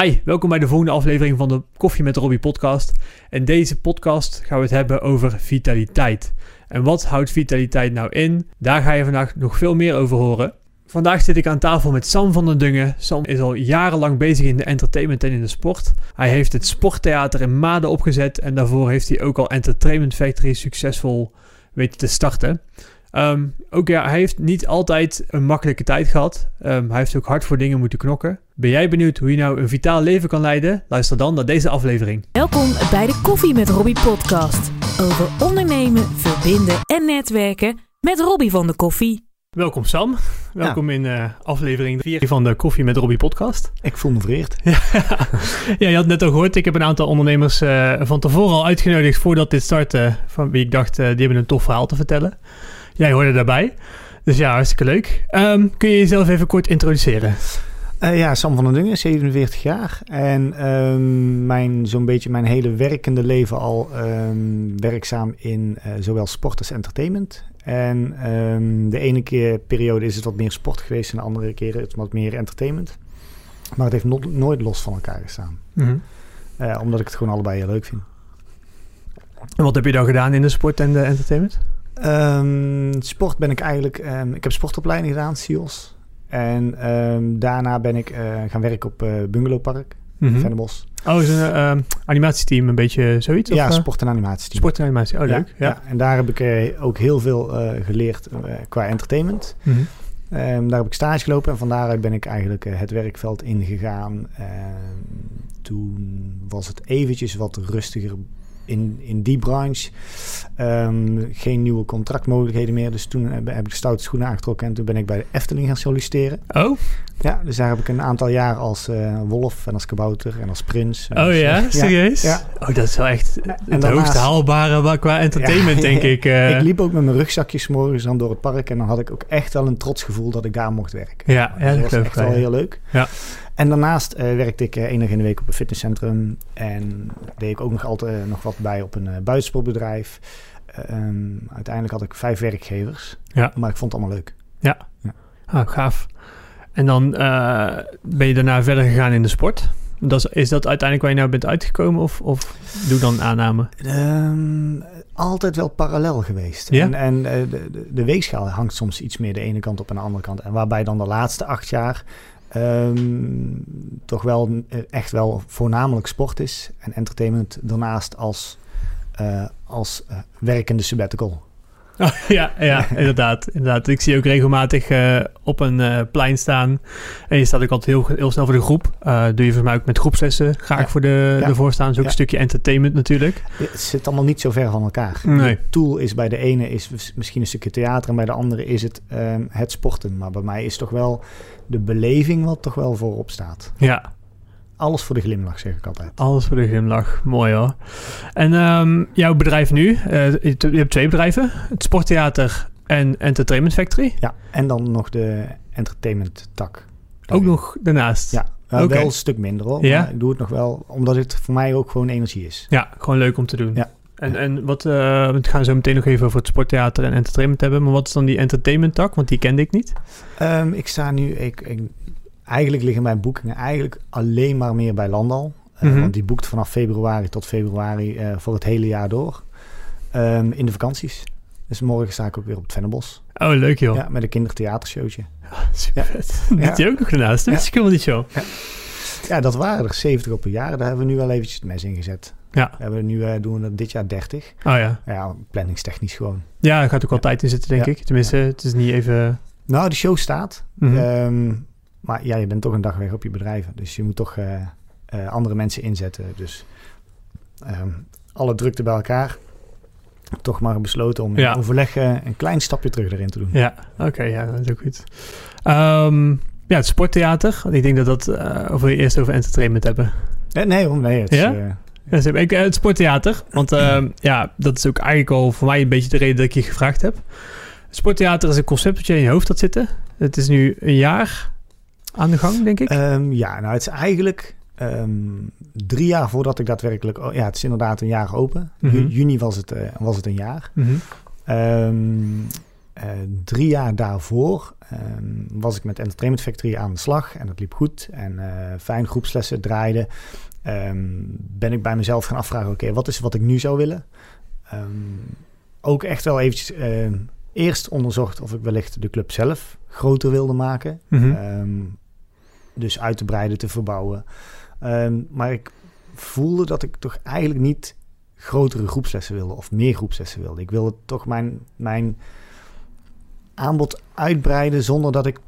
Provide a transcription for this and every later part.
Hi, welkom bij de volgende aflevering van de Koffie met Robbie podcast. In deze podcast gaan we het hebben over vitaliteit. En wat houdt vitaliteit nou in? Daar ga je vandaag nog veel meer over horen. Vandaag zit ik aan tafel met Sam van den Dungen. Sam is al jarenlang bezig in de entertainment en in de sport. Hij heeft het Sporttheater in Maden opgezet en daarvoor heeft hij ook al Entertainment Factory succesvol weten te starten. Um, ook ja, hij heeft niet altijd een makkelijke tijd gehad. Um, hij heeft ook hard voor dingen moeten knokken. Ben jij benieuwd hoe je nou een vitaal leven kan leiden? Luister dan naar deze aflevering. Welkom bij de Koffie met Robbie podcast. Over ondernemen, verbinden en netwerken met Robbie van de Koffie. Welkom Sam. Welkom in uh, aflevering 4 van de Koffie met Robbie podcast. Ik voel me vereerd. ja, je had net al gehoord. Ik heb een aantal ondernemers uh, van tevoren al uitgenodigd voordat dit startte. Van wie ik dacht, uh, die hebben een tof verhaal te vertellen. Jij hoorde daarbij. Dus ja, hartstikke leuk. Um, kun je jezelf even kort introduceren? Uh, ja, Sam van der Dungen, 47 jaar. En um, mijn, zo'n beetje mijn hele werkende leven al um, werkzaam in uh, zowel sport als entertainment. En de ene keer periode is het wat meer sport geweest en de andere keer het wat meer entertainment. Maar het heeft no nooit los van elkaar gestaan. Mm -hmm. uh, omdat ik het gewoon allebei heel leuk vind. En wat heb je dan gedaan in de sport en de entertainment? Um, sport ben ik eigenlijk... Um, ik heb sportopleiding gedaan, SIOS. En um, daarna ben ik uh, gaan werken op uh, Bungalowpark, mm -hmm. Vennebos. Oh, is een uh, animatieteam een beetje zoiets? Ja, of, sport- en animatieteam. Sport en animatie, oh leuk. Ja. ja. en daar heb ik ook heel veel geleerd qua entertainment. Mm -hmm. daar heb ik stage gelopen en van daaruit ben ik eigenlijk het werkveld ingegaan. toen was het eventjes wat rustiger in, in die branche. Um, geen nieuwe contractmogelijkheden meer. Dus toen heb, heb ik de stoute schoenen aangetrokken. En toen ben ik bij de Efteling gaan solliciteren. Oh? Ja, dus daar heb ik een aantal jaar als uh, wolf en als kabouter en als prins. En oh als, ja? Serieus? Ja, Oh, dat is wel echt het daarnaast, hoogst haalbare qua entertainment, ja, denk ik. Uh. Ik liep ook met mijn rugzakjes morgens dan door het park. En dan had ik ook echt wel een trots gevoel dat ik daar mocht werken. Ja, ja dat, dat was echt wel heel leuk. Ja. En daarnaast uh, werkte ik uh, één dag in de week op een fitnesscentrum. En deed ik ook nog altijd uh, nog wat bij op een buitensportbedrijf. Um, uiteindelijk had ik vijf werkgevers. Ja. Maar ik vond het allemaal leuk. Ja. ja. Ah, gaaf. En dan ben je daarna verder gegaan in de sport. Dat is, is, dat uiteindelijk waar je nou bent uitgekomen? Of, of doe dan aanname? Um, altijd wel parallel geweest. Ja? En, en de, de, de weegschaal hangt soms iets meer de ene kant op en de andere kant. En waarbij dan de laatste acht jaar Um, toch wel echt wel voornamelijk sport is. En entertainment daarnaast als, uh, als uh, werkende sabbatical. Oh, ja, ja inderdaad, inderdaad. Ik zie ook regelmatig uh, op een plein staan. En je staat ook altijd heel, heel snel voor de groep. doe je voor mij ook met groepslessen graag ja. voor de, ja. Dus ook ja. een stukje entertainment natuurlijk. Het zit allemaal niet zo ver van elkaar. Nee. De tool is bij de ene is misschien een stukje theater... en bij de andere is het um, het sporten. Maar bij mij is toch wel de beleving wat toch wel voorop staat. Ja. Alles voor de glimlach, zeg ik altijd. Alles voor de glimlach. Mooi hoor. En um, jouw bedrijf nu, uh, je hebt twee bedrijven. Het Sporttheater en Entertainment Factory. Ja, en dan nog de entertainment tak. Ook nog daarnaast? Ja, uh, okay. wel een stuk minder hoor. Ja? Maar ik doe het nog wel, omdat het voor mij ook gewoon energie is. Ja, gewoon leuk om te doen. Ja. En, en wat, uh, we gaan zo meteen nog even over het sporttheater en entertainment hebben. Maar wat is dan die entertainment tak? Want die kende ik niet. Um, ik sta nu, ik, ik, eigenlijk liggen mijn boekingen eigenlijk alleen maar meer bij Landal. Uh, Mhm. Want die boekt vanaf februari tot februari uh, voor het hele jaar door. Um, in de vakanties. Dus morgen sta ik ook weer op het Vennebos. Oh, leuk joh. Ja, met een kindertheatershowtje. Ja, super vet. Ja. Doet je ook nog daarnaast? Dat is helemaal niet zo. Ja. ja, dat waren er 70 op een jaar. Daar hebben we nu wel eventjes het mes in gezet. Ja. We hebben nu, uh, doen we dit jaar 30. Oh ja. Ja, planningstechnisch gewoon. Ja, er gaat ook wel tijd in zitten, denk Ja. ik. Tenminste, het is niet even... Nou, de show staat. Um, maar ja, je bent toch een dag weg op je bedrijven. Dus je moet toch uh, uh, andere mensen inzetten. Dus um, alle drukte bij elkaar. Toch maar besloten om Ja. in overleg uh, een klein stapje terug erin te doen. Ja, oké, ja, dat is ook goed. Ehm, ja, het sporttheater. Want ik denk dat dat... Uh, of we eerst over entertainment hebben. Eh, nee, hoor, nee. Het Ja? ik, eh, het sporttheater. Want ehm, ja, dat is ook eigenlijk al voor mij een beetje de reden dat ik je gevraagd heb. Sporttheater is een concept dat je in je hoofd had zitten. Het is nu een jaar aan de gang, denk ik. um, ja, nou, het is eigenlijk um, drie jaar voordat ik daadwerkelijk... Oh, ja, het is inderdaad een jaar open. Mhm. Ju- juni was het, uh, was het een jaar. Mhm. Um, drie jaar daarvoor ehm, was ik met Entertainment Factory aan de slag en dat liep goed. En fijn groepslessen draaide. Ehm, ben ik bij mezelf gaan afvragen, oké, wat is wat ik nu zou willen? Ehm, ook echt wel eventjes eerst onderzocht of ik wellicht de club zelf groter wilde maken. Mhm. Dus uit te breiden, te verbouwen. maar ik voelde dat ik toch eigenlijk niet grotere groepslessen wilde of meer groepslessen wilde. Ik wilde toch mijn, mijn aanbod uitbreiden zonder dat ik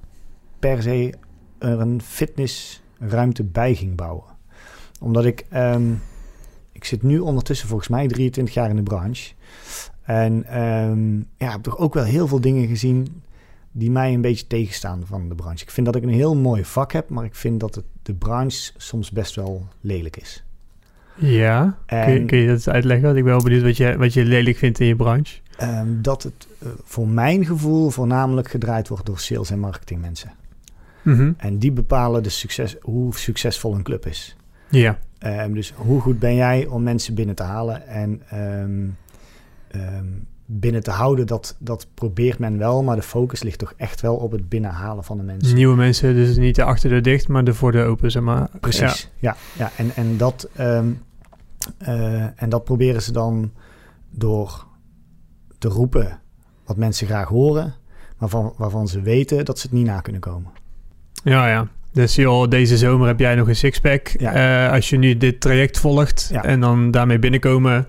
per se er een fitnessruimte bij ging bouwen. Omdat ik, um, ik zit nu ondertussen volgens mij 23 jaar in de branche. En um, ja, heb toch ook wel heel veel dingen gezien die mij een beetje tegenstaan van de branche. Ik vind dat ik een heel mooi vak heb, maar ik vind dat het, de branche soms best wel lelijk is. Ja, kun, je, kun, je, dat eens uitleggen? Want ik ben wel benieuwd wat je, wat je lelijk vindt in je branche. Um, dat het uh, voor mijn gevoel voornamelijk gedraaid wordt door sales- en marketingmensen. Mm En die bepalen de succes, hoe succesvol een club is. Ja. Um, dus hoe goed ben jij om mensen binnen te halen en um, binnen te houden, dat, dat probeert men wel, maar de focus ligt toch echt wel op het binnenhalen van de mensen. Nieuwe mensen, dus niet de achterdeur dicht, maar de voordeur open, zeg maar. Precies, ja. ja, En, en, dat, um, uh, en dat proberen ze dan door te roepen wat mensen graag horen, maar van, waarvan ze weten dat ze het niet na kunnen komen. Ja, ja. Dus joh, deze zomer heb jij nog een sixpack. Ja. Uh, als je nu dit traject volgt ja. en dan daarmee binnenkomen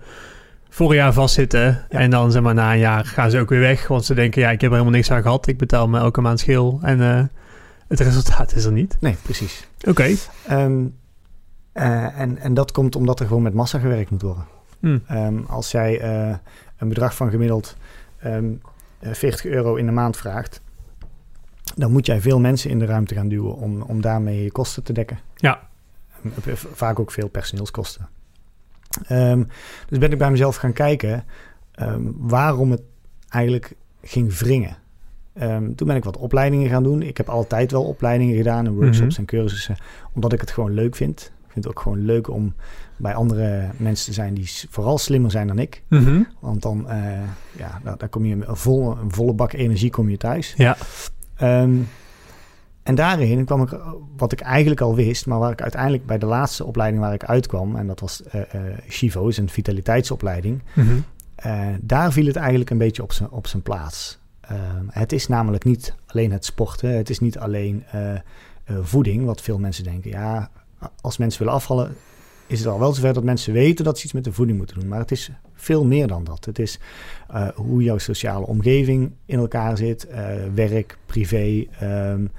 voor een jaar vastzitten. En dan zeg maar na een jaar gaan ze ook weer weg. Want ze denken, ja, ik heb er helemaal niks aan gehad. Ik betaal me elke maand schil. En uh, het resultaat is er niet. Nee, precies. Oké. Okay. Um, uh, en, en dat komt omdat er gewoon met massa gewerkt moet worden. Hmm. Um, als jij uh, een bedrag van gemiddeld um, 40 euro in de maand vraagt... dan moet jij veel mensen in de ruimte gaan duwen... om, om daarmee je kosten te dekken. Ja. Vaak ook veel personeelskosten. Um, dus ben ik bij mezelf gaan kijken um, waarom het eigenlijk ging wringen. Um, toen ben ik wat opleidingen gaan doen. Ik heb altijd wel opleidingen gedaan en workshops mm -hmm. en cursussen, omdat ik het gewoon leuk vind. Ik vind het ook gewoon leuk om bij andere mensen te zijn die vooral slimmer zijn dan ik. Mm -hmm. Want dan, uh, ja, daar, daar, kom je een volle, een volle bak energie kom je thuis. Ja. Um, en daarin kwam ik, wat ik eigenlijk al wist, maar waar ik uiteindelijk bij de laatste opleiding waar ik uitkwam, en dat was uh, uh, Chivo, is een vitaliteitsopleiding, mm -hmm. uh, daar viel het eigenlijk een beetje op zijn, op zijn plaats. het is namelijk niet alleen het sporten, het is niet alleen voeding, wat veel mensen denken. Ja, als mensen willen afvallen, is het al wel zover dat mensen weten dat ze iets met de voeding moeten doen. Maar het is veel meer dan dat. Het is hoe jouw sociale omgeving in elkaar zit, werk, privé. Um,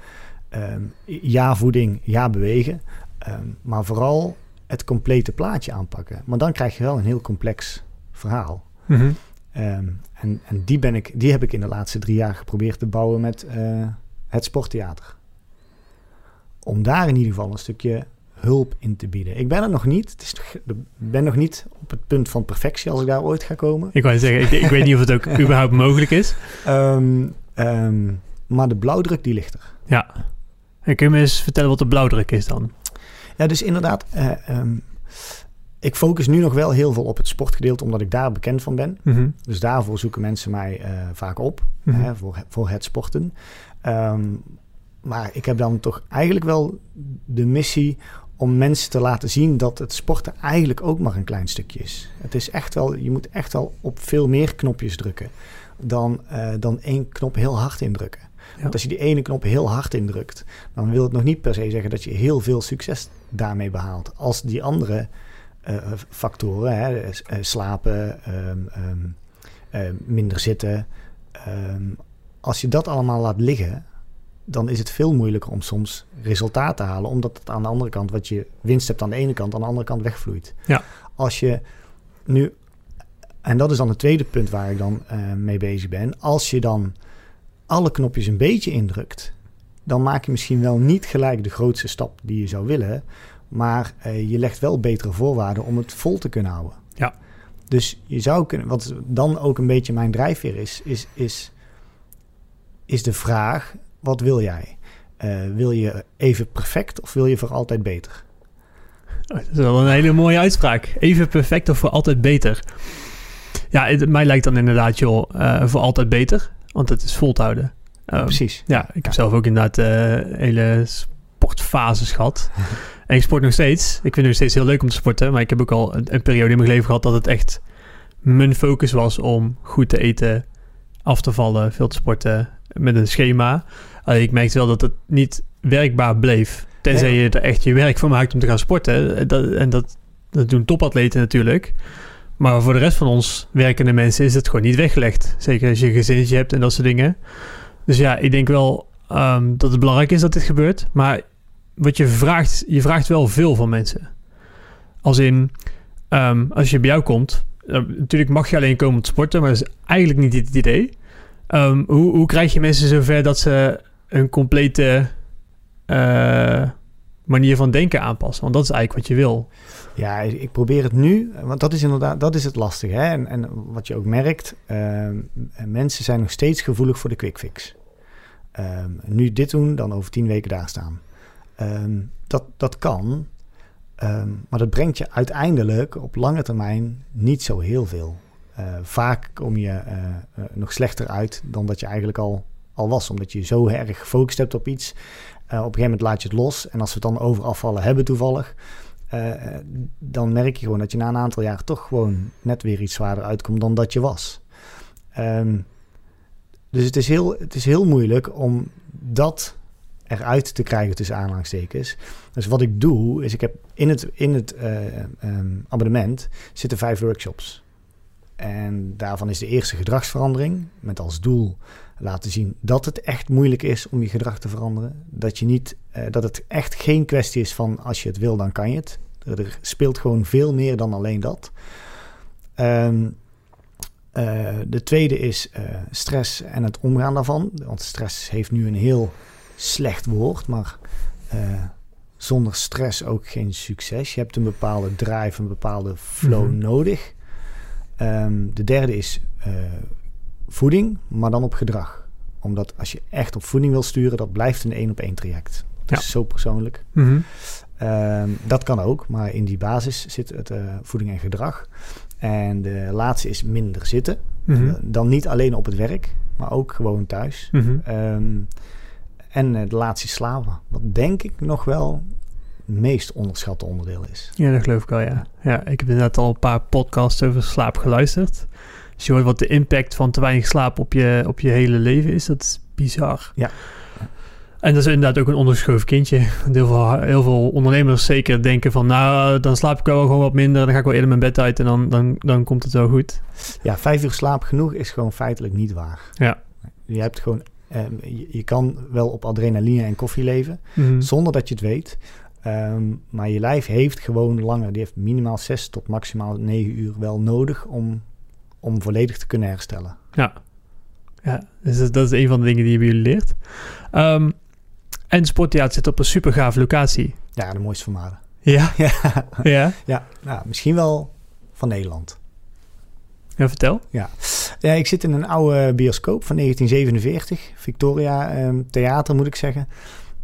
um, ja voeding, ja bewegen. Um, maar vooral het complete plaatje aanpakken. Maar dan krijg je wel een heel complex verhaal. Mm -hmm. um, en en die, ben ik, die heb ik in de laatste drie jaar geprobeerd te bouwen met uh, het sporttheater. Om daar in ieder geval een stukje hulp in te bieden. Ik ben er nog niet. Het is, ik ben nog niet op het punt van perfectie als ik daar ooit ga komen. Ik wou zeggen, ik, ik weet niet of het ook überhaupt mogelijk is. maar de blauwdruk die ligt er. Ja. En kun je me eens vertellen wat de blauwdruk is dan? Ja, dus inderdaad, uh, um, ik focus nu nog wel heel veel op het sportgedeelte, omdat ik daar bekend van ben. Mm -hmm. Dus daarvoor zoeken mensen mij uh, vaak op, mm -hmm. hè, voor, voor het sporten. Um, maar ik heb dan toch eigenlijk wel de missie om mensen te laten zien dat het sporten eigenlijk ook maar een klein stukje is. Het is echt wel, je moet echt wel op veel meer knopjes drukken dan, uh, dan één knop heel hard indrukken. Ja. Want als je die ene knop heel hard indrukt, dan wil het nog niet per se zeggen dat je heel veel succes daarmee behaalt. Als die andere uh, factoren, hè, uh, slapen, um, um, uh, minder zitten, um, als je dat allemaal laat liggen, dan is het veel moeilijker om soms resultaat te halen, omdat het aan de andere kant, wat je winst hebt aan de ene kant, aan de andere kant wegvloeit. Ja. Als je nu, en dat is dan het tweede punt waar ik dan mee bezig ben, als je dan alle knopjes een beetje indrukt, dan maak je misschien wel niet gelijk de grootste stap die je zou willen, maar uh, je legt wel betere voorwaarden om het vol te kunnen houden. Ja. Dus je zou kunnen, wat dan ook een beetje mijn drijfveer is, is, is, is de vraag: wat wil jij? Uh, wil je even perfect of wil je voor altijd beter? Oh, dat is wel een hele mooie uitspraak. Even perfect of voor altijd beter. Ja, het, mij lijkt dan inderdaad, joh, uh, voor altijd beter. Want het is vol te houden. Um, precies. Ja, ik heb Ja. zelf ook inderdaad eh, hele sportfases gehad. en ik sport nog steeds. Ik vind het nog steeds heel leuk om te sporten. Maar ik heb ook al een, een periode in mijn leven gehad dat het echt mijn focus was om goed te eten, af te vallen, veel te sporten met een schema. Alleen ik merkte wel dat het niet werkbaar bleef. Tenzij je er echt je werk van maakt om te gaan sporten. Dat, en dat, dat doen topatleten natuurlijk. Maar voor de rest van ons werkende mensen is het gewoon niet weggelegd. Zeker als je een gezinnetje hebt en dat soort dingen. Dus ja, ik denk wel ehm, dat het belangrijk is dat dit gebeurt. Maar wat je vraagt, je vraagt wel veel van mensen. Als in, ehm, als je bij jou komt, eh, natuurlijk mag je alleen komen om te sporten, maar dat is eigenlijk niet het idee. Ehm, hoe, hoe krijg je mensen zover dat ze een complete eh, manier van denken aanpassen? Want dat is eigenlijk wat je wil. Ja, ik probeer het nu, want dat is inderdaad dat is het lastige. Hè? En, en wat je ook merkt, ehm, mensen zijn nog steeds gevoelig voor de quick fix. Ehm, nu dit doen, dan over tien weken daar staan. Ehm, dat, dat kan, maar dat brengt je uiteindelijk op lange termijn niet zo heel veel. Eh, vaak kom je eh, eh, nog slechter uit dan dat je eigenlijk al, al was, omdat je zo erg gefocust hebt op iets. Op een gegeven moment laat je het los en als we het dan over afvallen hebben toevallig, eh, dan merk je gewoon dat je na een aantal jaar toch gewoon net weer iets zwaarder uitkomt dan dat je was. Ehm, dus het is, heel, het is heel moeilijk om dat eruit te krijgen tussen aanhalingstekens. Dus wat ik doe, is ik heb in het, in het eh, ehm, abonnement zitten vijf workshops. En daarvan is de eerste gedragsverandering met als doel laten zien dat het echt moeilijk is om je gedrag te veranderen. Dat, je niet, eh, dat het echt geen kwestie is van als je het wil, dan kan je het. Er, speelt gewoon veel meer dan alleen dat. Ehm, eh, de tweede is eh, stress en het omgaan daarvan. Want stress heeft nu een heel slecht woord, maar zonder stress ook geen succes. Je hebt een bepaalde drive, een bepaalde flow Mhm. nodig. Ehm, de derde is eh, voeding, maar dan op gedrag. Omdat als je echt op voeding wil sturen, dat blijft een één op één traject. Dat Ja. is zo persoonlijk. Mhm. Ehm, dat kan ook, maar in die basis zit het eh, voeding en gedrag. En de laatste is minder zitten. Mhm. Dan niet alleen op het werk, maar ook gewoon thuis. Mhm. Ehm, en eh, de laatste is slapen. Wat denk ik nog wel meest onderschatte onderdeel is. Ja, dat geloof ik wel, ja. Ja, ik heb inderdaad al een paar podcasts over slaap geluisterd. Als je hoort wat de impact van te weinig slaap op je, op je hele leven is, dat is bizar. Ja. En dat is inderdaad ook een ondergeschoven kindje. Heel veel, heel veel ondernemers zeker denken van, nou, dan slaap ik wel gewoon wat minder. Dan ga ik wel eerder mijn bed uit en dan, dan, dan komt het wel goed. Ja, vijf uur slaap genoeg is gewoon feitelijk niet waar. Ja. Je hebt gewoon, ehm, je, je kan wel op adrenaline en koffie leven, Mhm. zonder dat je het weet. Ehm, maar je lijf heeft gewoon langer, die heeft minimaal zes tot maximaal negen uur wel nodig om, om volledig te kunnen herstellen. Ja. Ja, dus dat, is een van de dingen die je bij jullie leert. Ehm, en Sporttheater zit op een super gaaf locatie. Ja, de mooiste vermaden. Ja, ja, ja. ja nou, misschien wel van Nederland. Ja, vertel. Ja, ik zit in een oude bioscoop van 1947. Victoria ehm, Theater, moet ik zeggen.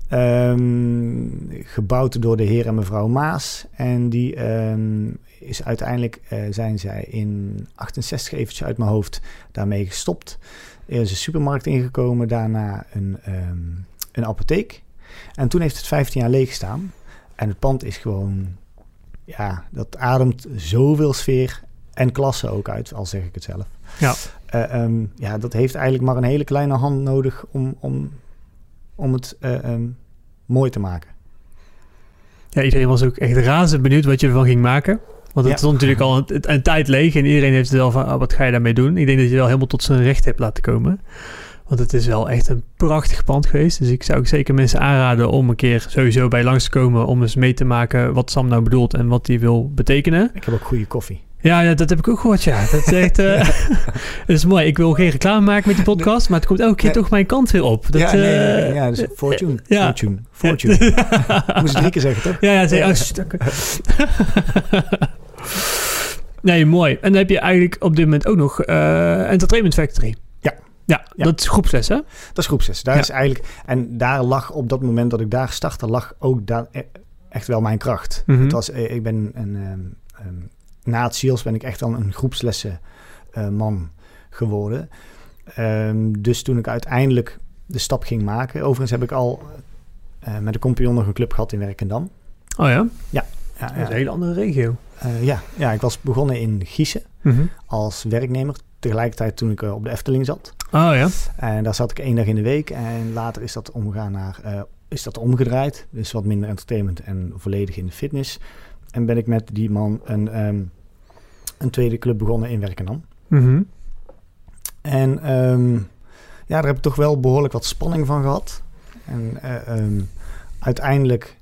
Ehm, gebouwd door de heer en mevrouw Maas. En die ehm, is uiteindelijk, eh, zijn zij in 68 eventjes uit mijn hoofd daarmee gestopt. Er is een supermarkt ingekomen, daarna een, ehm, een apotheek. En toen heeft het 15 jaar leeg gestaan. En het pand is gewoon, ja, dat ademt zoveel sfeer en klasse ook uit, al zeg ik het zelf. Ja. Eh, ja, dat heeft eigenlijk maar een hele kleine hand nodig om, om, om het eh, ehm, mooi te maken. Ja, iedereen was ook echt razend benieuwd wat je ervan ging maken. Want het Ja. stond natuurlijk al een, een tijd leeg en iedereen heeft het wel van, ah, wat ga je daarmee doen? Ik denk dat je wel helemaal tot zijn recht hebt laten komen. Want het is wel echt een prachtig pand geweest. Dus ik zou ook zeker mensen aanraden om een keer sowieso bij langs te komen om eens mee te maken wat Sam nou bedoelt en wat hij wil betekenen. Ik heb ook goede koffie. Ja, ja, dat heb ik ook gehoord, ja. Dat is echt... eh, dat is mooi. Ik wil geen reclame maken met die podcast, maar het komt elke keer Nee. toch mijn kant weer op. Dat, ja, nee, nee, eh, ja, dus fortune. ja. Fortune. Fortune. Moest ik drie keer zeggen, toch? Ja, ja, Ja. oh, nee, mooi. En dan heb je eigenlijk op dit moment ook nog eh, Entertainment Factory. Ja. Ja, Ja. dat is groepsles, hè? Dat is groep 6. Daar Ja. is eigenlijk, en daar lag op dat moment dat ik daar startte, lag ook daar e- echt wel mijn kracht. Mhm. Het was, ik ben een, ehm, ehm, na het SEALS ben ik echt wel een groepslessen eh, man geworden. Ehm, dus toen ik uiteindelijk de stap ging maken... Overigens heb ik al uh, met de compagnon nog een club gehad in Werkendam. Oh ja? Ja. ja, Dat is een hele andere regio. Uh, ja. ja, ik was begonnen in Giezen mm als werknemer. Tegelijkertijd toen ik op de Efteling zat. Oh ja. En daar zat ik één dag in de week. En later is dat omgegaan naar... Uh, is dat omgedraaid. Dus wat minder entertainment en volledig in de fitness. En ben ik met die man een, um, een tweede club begonnen in Werkendam. Mm En um, ja, daar heb ik toch wel behoorlijk wat spanning van gehad. En uh, um, uiteindelijk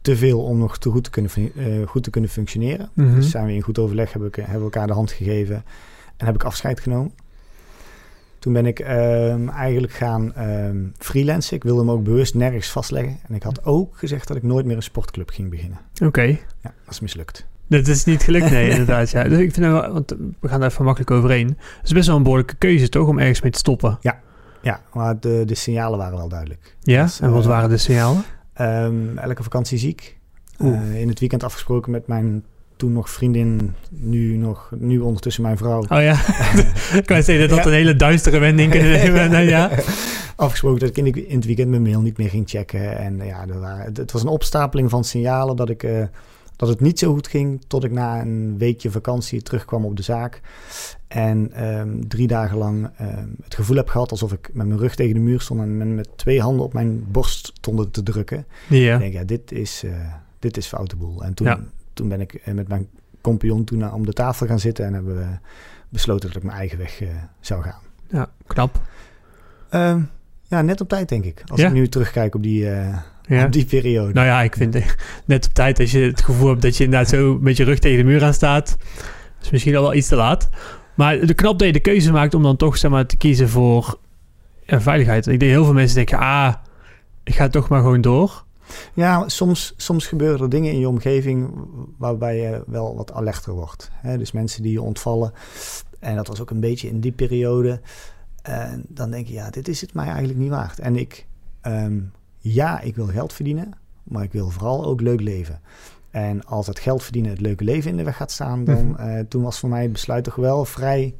te veel om nog te goed, te kunnen, uh, goed te kunnen functioneren. Mhm. Mm -hmm. Dus zijn we in goed overleg, hebben we, hebben we elkaar de hand gegeven en heb ik afscheid genomen. Toen ben ik um, eigenlijk gaan um, freelancen. Ik wilde hem ook bewust nergens vastleggen. En ik had ook gezegd dat ik nooit meer een sportclub ging beginnen. Oké. Okay. Ja, dat is mislukt. Dat is niet gelukt, nee, inderdaad. Ja. Dus ik vind nou, want we gaan daar even makkelijk overheen. Het is best wel een behoorlijke keuze, toch, om ergens mee te stoppen? Ja, ja maar de, de signalen waren wel duidelijk. Ja, dus, en wat uh, waren de signalen? Um, elke vakantie ziek. Uh, in het weekend afgesproken met mijn toen nog vriendin, nu, nog, nu ondertussen mijn vrouw. Oh ja, ik kan zeggen dat dat ja. een hele duistere wending kunnen nemen. ja. Afgesproken dat ik in, in, het weekend mijn mail niet meer ging checken. En ja, er waren, het, was een opstapeling van signalen dat, ik, uh, dat het niet zo goed ging... tot ik na een weekje vakantie terugkwam op de zaak. En um, drie dagen lang um, het gevoel heb gehad alsof ik met mijn rug tegen de muur stond... en met twee handen op mijn borst stonden te drukken. Ja. Ik denk, ja, dit is, uh, dit is foute boel. En toen... Ja toen ben ik met mijn compagnon toen om de tafel gaan zitten en hebben we besloten dat ik mijn eigen weg uh, zou gaan. Ja, knap. Um, ja, net op tijd denk ik. Als ja? ik nu terugkijk op die, uh, ja. op die periode. Nou ja, ik vind net op tijd als je het gevoel hebt dat je inderdaad zo met je rug tegen de muur aan staat. is misschien al wel iets te laat. Maar de knap dat je de keuze maakt om dan toch zeg maar, te kiezen voor ja, veiligheid. Ik denk heel veel mensen denken, ah, ik ga toch maar gewoon door. Ja, soms, soms gebeuren er dingen in je omgeving waarbij je wel wat alerter wordt. Hè? Dus mensen die je ontvallen. En dat was ook een beetje in die periode. En dan denk je, ja, dit is het mij eigenlijk niet waard. En ik, um, ja, ik wil geld verdienen, maar ik wil vooral ook leuk leven. En als het geld verdienen het leuke leven in de weg gaat staan, dan -hmm. uh, toen was voor mij het besluit toch wel vrij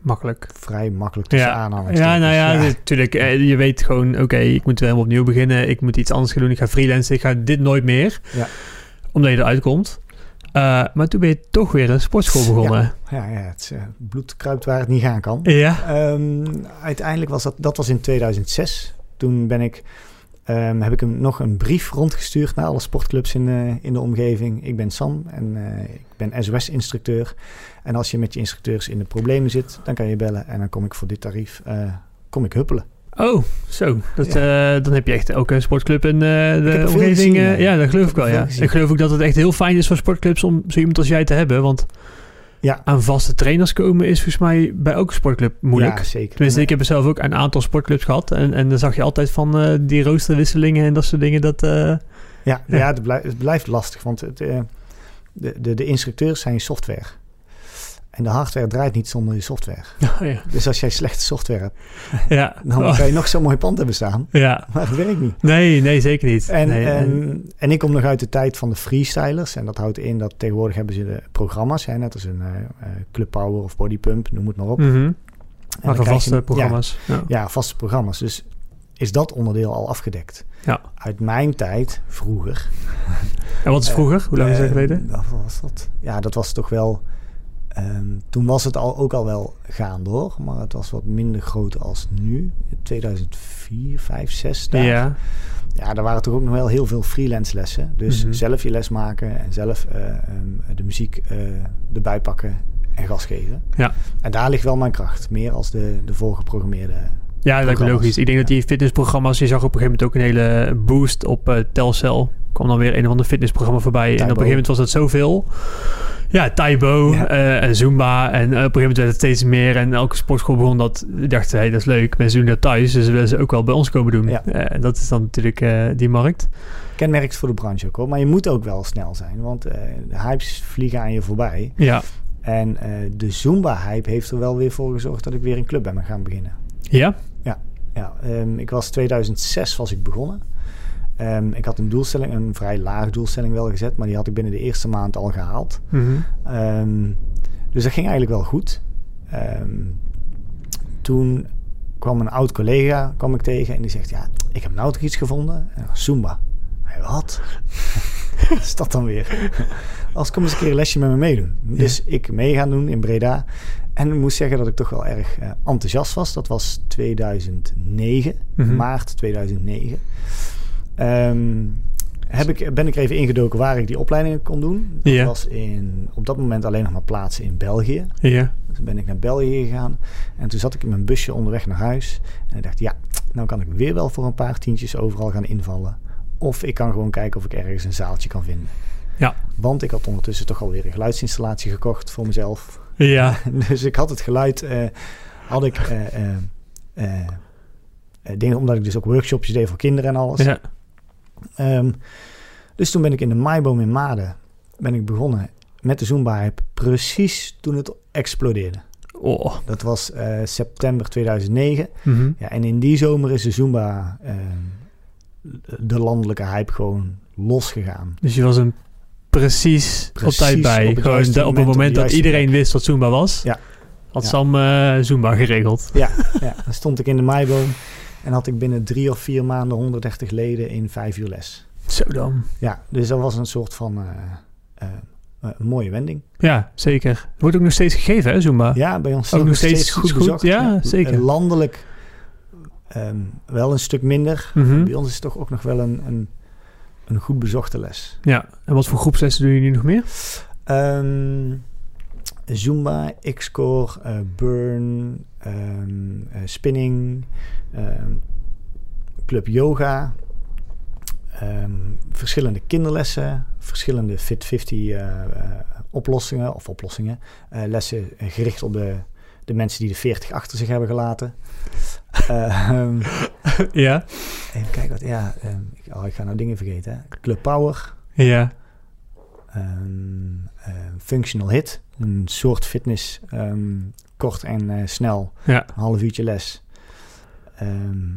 makkelijk. Vrij makkelijk tussen ja. aanhalingstekens. Ja, nou ja, ja. natuurlijk. Je weet gewoon, oké, okay, ik moet weer helemaal opnieuw beginnen. Ik moet iets anders gaan doen. Ik ga freelancen. Ik ga dit nooit meer. Ja. Omdat je eruit komt. Uh, maar toen ben je toch weer een sportschool begonnen. Ja, ja, ja het uh, bloed kruipt waar het niet gaan kan. Ja. Um, uiteindelijk was dat, dat was in 2006. Toen ben ik, um, heb ik hem nog een brief rondgestuurd naar alle sportclubs in, uh, in de omgeving. Ik ben Sam en ik ben SOS-instructeur. En als je met je instructeurs in de problemen zit, dan kan je bellen en dan kom ik voor dit tarief, kom ik huppelen. Oh, zo. Dat, ja. uh, dan heb je echt ook een sportclub in uh, de omgeving. Gezien, uh, ja, dat geloof ik wel. Ja. Ik geloof ook dat het echt heel fijn is voor sportclubs om zo iemand als jij te hebben. Want ja. aan vaste trainers komen is volgens mij bij elke sportclub moeilijk. Ja, zeker. Tenminste, ik heb zelf ook een aantal sportclubs gehad. En, en dan zag je altijd van uh, die roosterwisselingen en dat soort dingen. Dat, uh, ja, ja. ja het, blijft, het blijft lastig. Want het, uh, de, de, de instructeurs zijn software. En de hardware draait niet zonder je software. Oh, ja. Dus als jij slechte software hebt, ja. dan oh. kan je nog zo'n mooi pand hebben staan. Ja. Maar het werkt niet. Nee, nee, zeker niet. En, nee, en, en ik kom nog uit de tijd van de freestylers. En dat houdt in dat tegenwoordig hebben ze de programma's. Hè, net als een uh, Club Power of Body Pump, noem het maar op. Mm -hmm. Maar vaste je, programma's. Ja, ja. ja, vaste programma's. Dus is dat onderdeel al afgedekt. Ja. Uit mijn tijd, vroeger. En wat is vroeger? Hoe lang is dat geleden? Wat was dat? Ja, dat was toch wel... Um, toen was het al, ook al wel gaande hoor, maar het was wat minder groot als nu. 2004, 5, 6 daar. Ja. Ja, daar waren toch ook nog wel heel veel freelance lessen. Dus Mhm. mm -hmm. zelf je les maken en zelf uh, um, de muziek uh, erbij pakken en gas geven. Ja. En daar ligt wel mijn kracht, meer als de, de voorgeprogrammeerde Ja, dat lijkt me logisch. Ik denk dat die fitnessprogramma's, je zag op een gegeven moment ook een hele boost op uh, Telcel. Kwam dan weer een of ander fitnessprogramma voorbij. Taibo. En op een gegeven moment was dat zoveel. Ja, Taibo ja. Uh, en Zumba. En uh, op een gegeven moment werd het steeds meer. En elke sportschool begon dat. dachten, hé, hey, dat is leuk. Mensen doen dat thuis. Dus willen ze ook wel bij ons komen doen. Ja. Uh, dat is dan natuurlijk die markt. Kenmerkt voor de branche ook hoor. Maar je moet ook wel snel zijn. Want de hypes vliegen aan je voorbij. Ja. En de Zumba-hype heeft er wel weer voor gezorgd dat ik weer een club ben gaan beginnen. Ja? Ja. ja um, ik was 2006 was ik begonnen. Um, ik had een doelstelling, een vrij laag doelstelling wel gezet, maar die had ik binnen de eerste maand al gehaald. Mm -hmm. um, dus dat ging eigenlijk wel goed. Um, toen kwam een oud collega kwam ik tegen en die zegt, ja, ik heb nou toch iets gevonden. En, Zumba. Hey, wat? Is dat dan weer? Als kom eens een keer een lesje met me meedoen. Dus ik mee gaan doen in Breda. En ik moest zeggen dat ik toch wel erg uh, enthousiast was. Dat was 2009, Mhm. maart 2009. Ehm, heb ik, ben ik even ingedoken waar ik die opleidingen kon doen. Dat was in, op dat moment alleen nog maar plaatsen in België. Ja. Dus toen ben ik naar België gegaan. En toen zat ik in mijn busje onderweg naar huis. En ik dacht, ja, nou kan ik weer wel voor een paar tientjes overal gaan invallen. Of ik kan gewoon kijken of ik ergens een zaaltje kan vinden. Ja. Want ik had ondertussen toch alweer een geluidsinstallatie gekocht voor mezelf. Ja. dus ik had het geluid, eh, had ik, eh, eh, dingen, omdat ik dus ook workshopjes deed voor kinderen en alles. Ja. Ehm, dus toen ben ik in de Maiboom in Maden ben ik begonnen met de Zumba Hype precies toen het explodeerde. Oh. Dat was eh, september 2009. Mhm. Ja, en in die zomer is de Zumba, ehm, de landelijke hype, gewoon losgegaan. Dus je was een precies, op tijd bij. op het Gewoon de- op het moment, dat iedereen plek. wist wat Zumba was. Ja. Had Ja. Sam eh, Zumba geregeld. Ja, ja, dan stond ik in de Maiboom en had ik binnen drie of vier maanden 130 leden in vijf uur les. Zo dan. Ja, dus dat was een soort van eh, eh, eh, mooie wending. Ja, zeker. Wordt ook nog steeds gegeven, hè, Zumba? Ja, bij ons Ook nog steeds goed, bezocht. ja, zeker. Landelijk ehm, wel een stuk minder. Mhm. Bij ons is het toch ook nog wel een, een, een goed bezochte les. Ja. En wat voor groepslessen doen jullie nog meer? Ehm, Zumba, X-Core, eh, Burn, ehm, eh, Spinning, ehm, Club Yoga, ehm, verschillende kinderlessen, verschillende Fit 50 eh, oplossingen of oplossingen, lessen gericht op de, de mensen die de 40 achter zich hebben gelaten. Ja. even kijken wat, ja, ik, oh, ik ga nou dingen vergeten. Hè. Club Power, Ja. Ehm, functional hit. Een soort fitness, ehm, kort en eh, snel. Ja. Een half uurtje les. Ehm,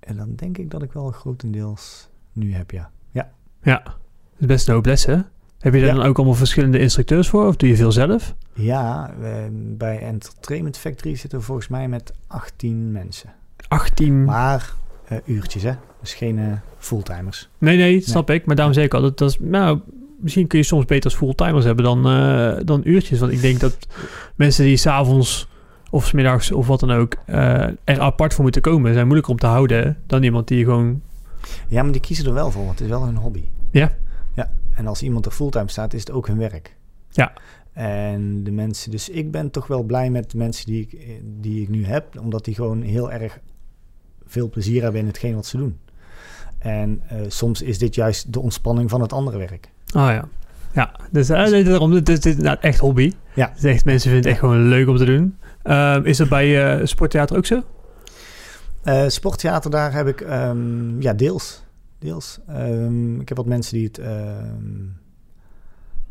en dan denk ik dat ik wel grotendeels nu heb, ja. Ja. Dat is best een hoop lessen. Heb je daar Ja. dan ook allemaal verschillende instructeurs voor? Of doe je veel zelf? Ja, ehm, bij Entertainment Factory zitten we volgens mij met 18 mensen. 18. Maar eh, uurtjes, hè. Dus geen eh, fulltimers. Nee, nee, dat snap ik. Maar daarom zeg ik al, dat, dat is, nou, misschien kun je soms beter als fulltimers hebben dan, eh, dan uurtjes. Want ik denk dat mensen die s'avonds of 's middags of wat dan ook er apart voor moeten komen, zijn moeilijker om te houden dan iemand die gewoon... Ja, maar die kiezen er wel voor, want het is wel hun hobby. Ja. Ja, en als iemand er fulltime staat, is het ook hun werk. Ja. En de mensen, dus ik ben toch wel blij met de mensen die ik, die ik nu heb, omdat die gewoon heel erg veel plezier hebben in hetgeen wat ze doen. En eh, soms is dit juist de ontspanning van het andere werk. Ah ja. Ja, dus nee, daarom, dit is inderdaad echt hobby. Ja. Is echt, mensen vinden het echt gewoon leuk om te doen. Ehm, is dat bij eh sporttheater ook zo? Sporttheater, daar heb ik, ehm, ja, deels. Deels. Ehm, ik heb wat mensen die het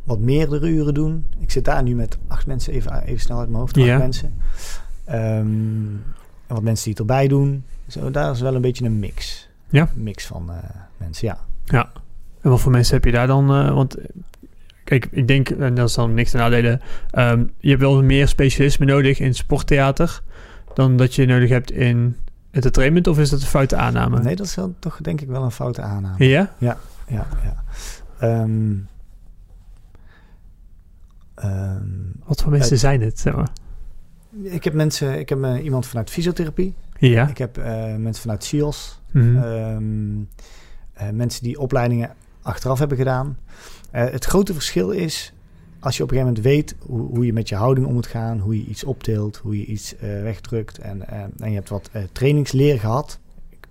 wat meerdere uren doen. Ik zit daar nu met acht mensen, even, even snel uit mijn hoofd, acht Ja. mensen. En wat mensen die het erbij doen. Zo, daar is wel een beetje een mix. Ja. Een mix van eh, mensen, ja. En wat voor mensen heb je daar dan? eh, want kijk, ik denk, en dat is dan niks te nadelen, ehm, je hebt wel meer specialisme nodig in sporttheater dan dat je nodig hebt in entertainment, of is dat een foute aanname? Nee, dat is wel, toch denk ik wel een foute aanname. Ja? Ja, ja. Ehm, ehm, Wat voor mensen Eh, zijn het? Zeg maar? ik heb mensen, ik heb iemand vanuit fysiotherapie. Ja. Ik heb eh, mensen vanuit CIOS. Mhm. Ehm, eh, mensen die opleidingen achteraf hebben gedaan. Eh, het grote verschil is, als je op een gegeven moment weet hoe, hoe je met je houding om moet gaan, hoe je iets optilt, hoe je iets eh, wegdrukt en, en je hebt wat eh, trainingsleer gehad, ik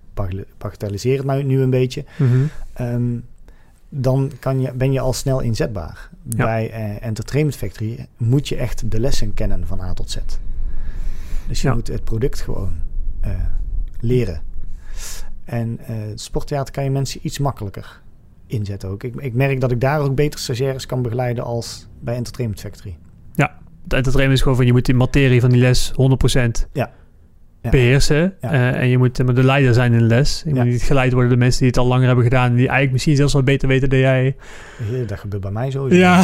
bagatelliseer het nou nu een beetje, Mhm. Ehm, dan kan je, ben je al snel inzetbaar. Ja. Bij Entertainment Factory moet je echt de lessen kennen van A tot Z. Dus je Ja. moet het product gewoon leren. En eh, sporttheater kan je mensen iets makkelijker inzetten ook. Ik, ik merk dat ik daar ook beter stagiaires kan begeleiden als bij Entertainment Factory. Het entertainment is gewoon van, je moet die materie van die les 100% Ja. Ja. beheersen. Ja. Eh, en je moet eh, de leider zijn in de les. Je Ja. moet niet geleid worden door mensen die het al langer hebben gedaan. En die eigenlijk misschien zelfs wel beter weten dan jij. Dat gebeurt bij mij zo. Ja.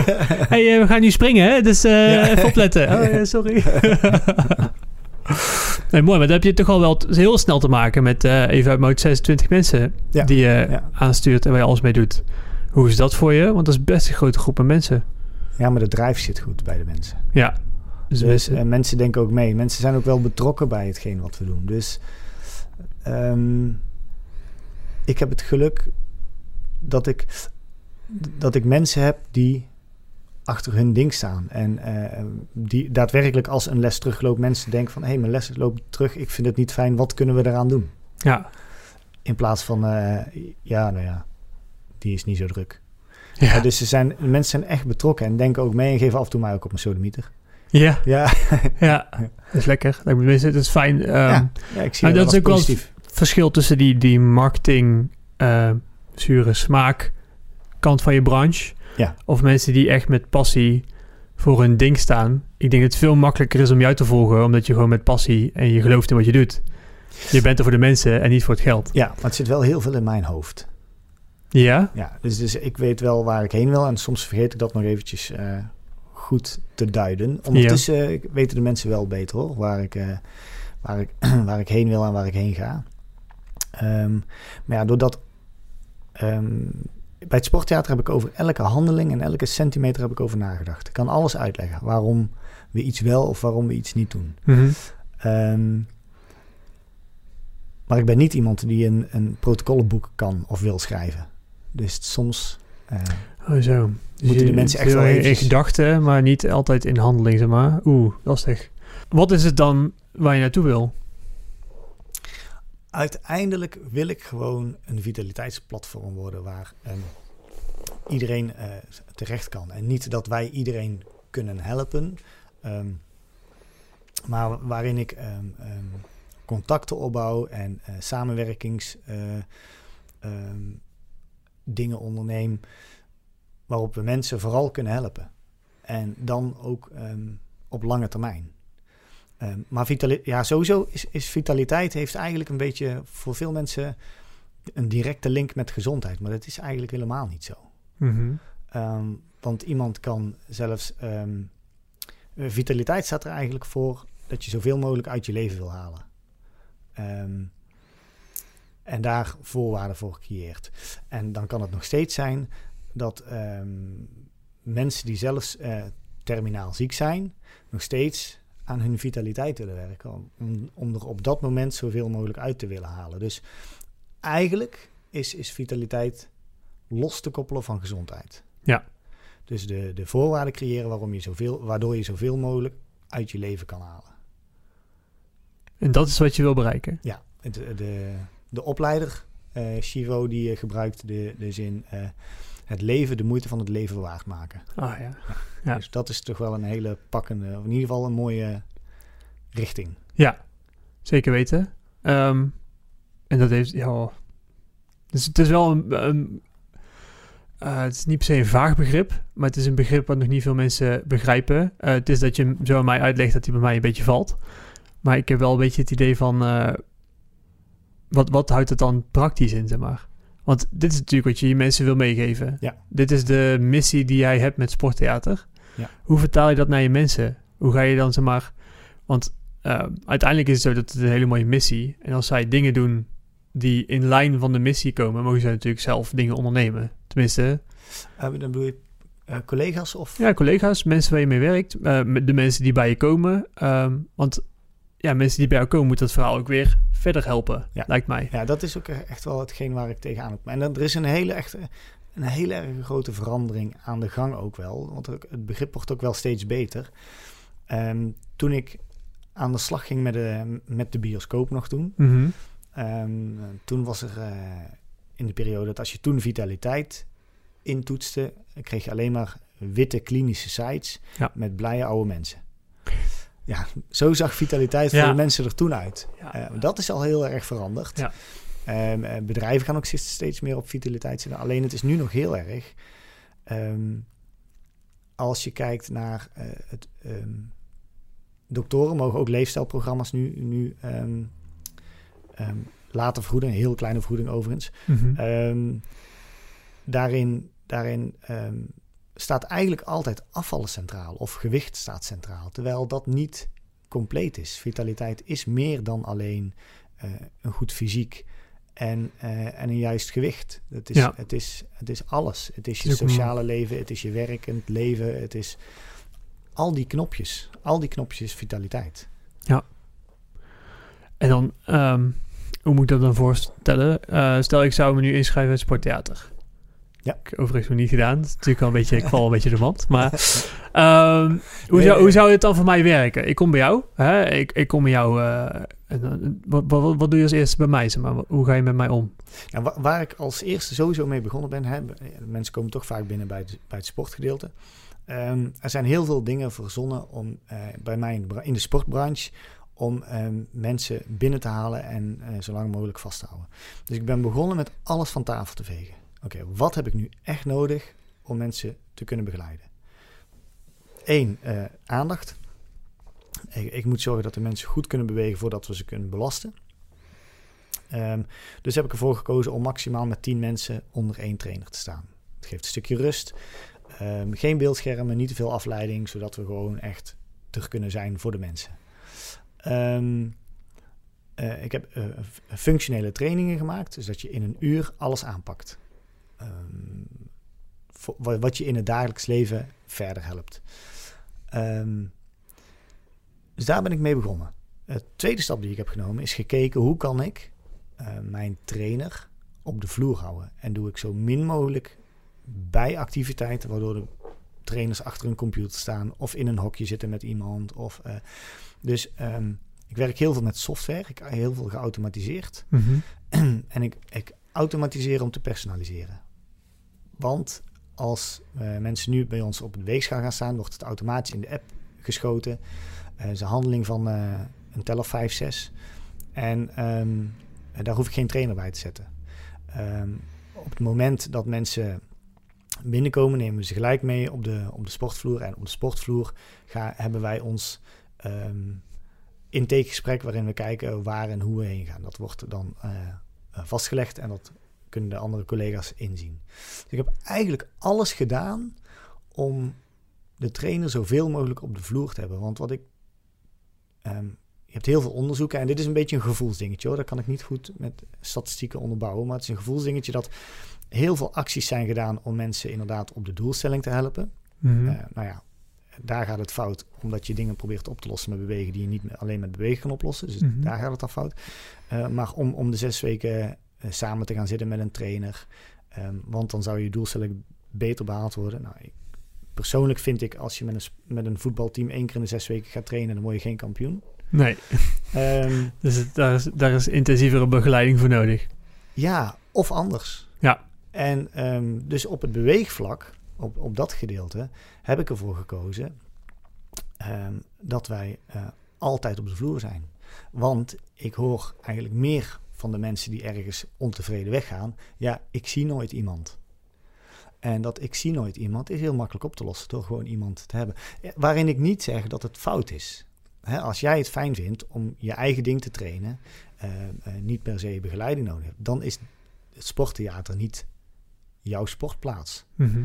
hey, eh, we gaan nu springen, hè? Dus eh, Ja. even opletten. Oh, ja, sorry. Nee, mooi, maar dan heb je toch al wel heel snel te maken met eh, even uit hoofd 26 mensen Ja, die je ja. aanstuurt en waar je alles mee doet. Hoe is dat voor je? Want dat is best een grote groep aan mensen. Ja, maar de drive zit goed bij de mensen. Ja. Dus, Dus, mensen, en mensen denken ook mee. Mensen zijn ook wel betrokken bij hetgeen wat we doen. Dus ehm, ik heb het geluk dat ik, dat ik mensen heb die achter hun ding staan. En eh, die daadwerkelijk als een les terugloopt, mensen denken van... hé, hey, mijn les loopt terug, ik vind het niet fijn, wat kunnen we eraan doen? ja. In plaats van, eh, ja, nou ja, die is niet zo druk. Ja. Dus ze zijn, mensen zijn echt betrokken en denken ook mee... en geven af en toe mij ook op mijn sodemieter. ja, Ja, ja. Dat is lekker. Het is fijn. ehm, ja, ja, ik zie maar dat, dat is ook wel positief. verschil tussen die, die marketing, eh, zure smaak kant van je branche. Ja. Of mensen die echt met passie voor hun ding staan. Ik denk dat het veel makkelijker is om jou te volgen, omdat je gewoon met passie en je gelooft in wat je doet. Je bent er voor de mensen en niet voor het geld. Ja, maar het zit wel heel veel in mijn hoofd. Ja? Ja, dus, dus ik weet wel waar ik heen wil. En soms vergeet ik dat nog eventjes eh, goed te duiden. Ondertussen eh, weten de mensen wel beter hoor, waar ik, eh, waar ik, waar ik heen wil en waar ik heen ga. Ehm, maar ja, doordat... ehm, bij het sporttheater heb ik over elke handeling en elke centimeter heb ik over nagedacht. Ik kan alles uitleggen waarom we iets wel of waarom we iets niet doen. Mhm. Ehm, maar ik ben niet iemand die een, een protocollenboek kan of wil schrijven. Dus soms. Oh, zo. Dus Moeten de mensen echt wel in eventjes- gedachten, maar niet altijd in handeling, zeg maar. Oeh, lastig. Wat is het dan waar je naartoe wil? Uiteindelijk wil ik gewoon een vitaliteitsplatform worden waar ehm, iedereen eh, terecht kan. En niet dat wij iedereen kunnen helpen, ehm, maar waarin ik ehm, contacten opbouw en eh, samenwerkings eh, dingen onderneem waarop we mensen vooral kunnen helpen. En dan ook op lange termijn. Ehm, maar vitali- ja, sowieso is, is vitaliteit heeft eigenlijk een beetje voor veel mensen een directe link met gezondheid. Maar dat is eigenlijk helemaal niet zo. Mhm. Ehm, want iemand kan zelfs. ehm, eh, vitaliteit staat er eigenlijk voor dat je zoveel mogelijk uit je leven wil halen. En daar voorwaarden voor creëert. En dan kan het nog steeds zijn dat mensen die zelfs eh, terminaal ziek zijn, nog steeds aan hun vitaliteit willen werken. Om, om er op dat moment zoveel mogelijk uit te willen halen. Dus eigenlijk is, is vitaliteit los te koppelen van gezondheid. Ja. Dus de, de voorwaarden creëren waarom je zoveel, waardoor je zoveel mogelijk uit je leven kan halen. En dat is wat je wil bereiken. Ja, het, de, de opleider, eh Chivo, die eh, gebruikt de, de zin... eh, het leven, de moeite van het leven waard maken. Ah ja. Ja. Dus dat is toch wel een hele pakkende, of in ieder geval een mooie richting. Ja, zeker weten. Ehm, en dat heeft, ja... Dus het is wel een... een eh, het is niet per se een vaag begrip, maar het is een begrip wat nog niet veel mensen begrijpen. Eh, het is dat je hem zo aan mij uitlegt dat hij bij mij een beetje valt. Maar ik heb wel een beetje het idee van... eh, wat, wat houdt het dan praktisch in, zeg maar? Want dit is natuurlijk wat je je mensen wil meegeven. Ja. Dit is de missie die jij hebt met Sporttheater. Ja. Hoe vertaal je dat naar je mensen? Hoe ga je dan, zeg maar... Want uh, uiteindelijk is het zo dat het een hele mooie missie. En als zij dingen doen die in lijn van de missie komen, mogen zij natuurlijk zelf dingen ondernemen. Tenminste. Uh, dan bedoel je uh, collega's of? Ja, collega's, mensen waar je mee werkt, de mensen die bij je komen. Um, want ja, mensen die bij jou komen, moeten dat verhaal ook weer verder helpen, ja. lijkt mij. Ja, dat is ook echt wel hetgeen waar ik tegenaan op. En er is een hele, echt, een hele erg grote verandering aan de gang ook wel. Want het begrip wordt ook wel steeds beter. Um, toen ik aan de slag ging met de, met de bioscoop nog toen. Mm -hmm. um, toen was er uh, in de periode dat als je toen vitaliteit intoetste, kreeg je alleen maar witte klinische sites ja. met blije oude mensen. Ja, zo zag vitaliteit ja. voor de mensen er toen uit. Ja. Uh, dat is al heel erg veranderd. Ja. Um, bedrijven gaan ook steeds meer op vitaliteit zitten. Alleen het is nu nog heel erg. Um, als je kijkt naar uh, het. Um, doktoren mogen ook leefstijlprogramma's nu, nu laten vergoeden. Een heel kleine vergoeding overigens. Mm Ehm, -hmm. daarin daarin staat eigenlijk altijd afvallen centraal. Of gewicht staat centraal. Terwijl dat niet compleet is. Vitaliteit is meer dan alleen eh, een goed fysiek en, eh, en een juist gewicht. Het is, Ja. het, is, het is alles. Het is je sociale leven, het is je werkend leven, het is al die knopjes. Al die knopjes is vitaliteit. En dan, ehm, hoe moet ik dat dan voorstellen? Eh, stel, ik zou me nu inschrijven in het sporttheater. Ja. Ik heb overigens nog niet gedaan. Het is natuurlijk al een beetje, ik val een beetje de mand. Maar ehm, hoe, zou, hoe zou het dan voor mij werken? Ik kom bij jou. Hè? Ik, ik kom bij jou. eh, en, wat, wat, wat doe je als eerste bij mij? Zeg maar? Hoe ga je met mij om? Nou, wa- waar ik als eerste sowieso mee begonnen ben, hè, b- mensen komen toch vaak binnen bij het, bij het sportgedeelte. Ehm, er zijn heel veel dingen verzonnen om eh, bij mij in de, bra- in de sportbranche om ehm, mensen binnen te halen en eh, zo lang mogelijk vast te houden. Dus ik ben begonnen met alles van tafel te vegen. Oké, wat heb ik nu echt nodig om mensen te kunnen begeleiden? Eén, eh, aandacht. Ik, moet zorgen dat de mensen goed kunnen bewegen voordat we ze kunnen belasten. Ehm, dus heb ik ervoor gekozen om maximaal met 10 mensen onder één trainer te staan. Het geeft een stukje rust. Ehm, geen beeldschermen, niet te veel afleiding, zodat we gewoon echt terug kunnen zijn voor de mensen. Ehm, eh, ik heb eh, functionele trainingen gemaakt, dus dat je in een uur alles aanpakt. Ehm, voor- wat je in het dagelijks leven verder helpt. Ehm, dus daar ben ik mee begonnen. De tweede stap die ik heb genomen is gekeken hoe kan ik eh, mijn trainer op de vloer houden. En doe ik zo min mogelijk bij activiteiten, waardoor de trainers achter een computer staan of in een hokje zitten met iemand. Of, eh, dus ehm, ik werk heel veel met software. Ik heb heel veel geautomatiseerd. en ik, ik automatiseer om te personaliseren. Want als eh, mensen nu bij ons op de weegschaal gaan staan, wordt het automatisch in de app geschoten. Eh is een handeling van eh, een tel of 5, 6. En ehm, eh, daar hoef ik geen trainer bij te zetten. Ehm, op het moment dat mensen binnenkomen, nemen we ze gelijk mee op de, op de sportvloer. En op de sportvloer hebben wij ons ehm intakegesprek waarin we kijken waar en hoe we heen gaan. Dat wordt dan vastgelegd en dat kunnen de andere collega's inzien. Dus ik heb eigenlijk alles gedaan om de trainer zoveel mogelijk op de vloer te hebben. Want wat ik. ehm, je hebt heel veel onderzoeken en dit is een beetje een gevoelsdingetje hoor. Dat kan ik niet goed met statistieken onderbouwen. Maar het is een gevoelsdingetje dat heel veel acties zijn gedaan om mensen inderdaad op de doelstelling te helpen. Mhm. Eh, nou ja, daar gaat het fout, omdat je dingen probeert op te lossen met bewegen die je niet alleen met bewegen kan oplossen. Dus Mhm. daar gaat het dan fout. Eh, maar om, om de zes weken samen te gaan zitten met een trainer, ehm, want dan zou je doelstelling beter behaald worden. Nou, ik, persoonlijk vind ik, als je met een, met een voetbalteam één keer in de zes weken gaat trainen, dan word je geen kampioen. Nee, Ehm, dus het- daar, is, daar is intensievere begeleiding voor nodig. ja, of anders. Ja. En ehm, dus op het beweegvlak, op, op dat gedeelte, heb ik ervoor gekozen dat wij eh, altijd op de vloer zijn. Want ik hoor eigenlijk meer van de mensen die ergens ontevreden weggaan. Ja, ik zie nooit iemand. En dat ik zie nooit iemand is heel makkelijk op te lossen door gewoon iemand te hebben. Waarin ik niet zeg dat het fout is. Als jij het fijn vindt om je eigen ding te trainen, eh, eh, niet per se begeleiding nodig hebt, dan is het sporttheater niet jouw sportplaats. Mhm.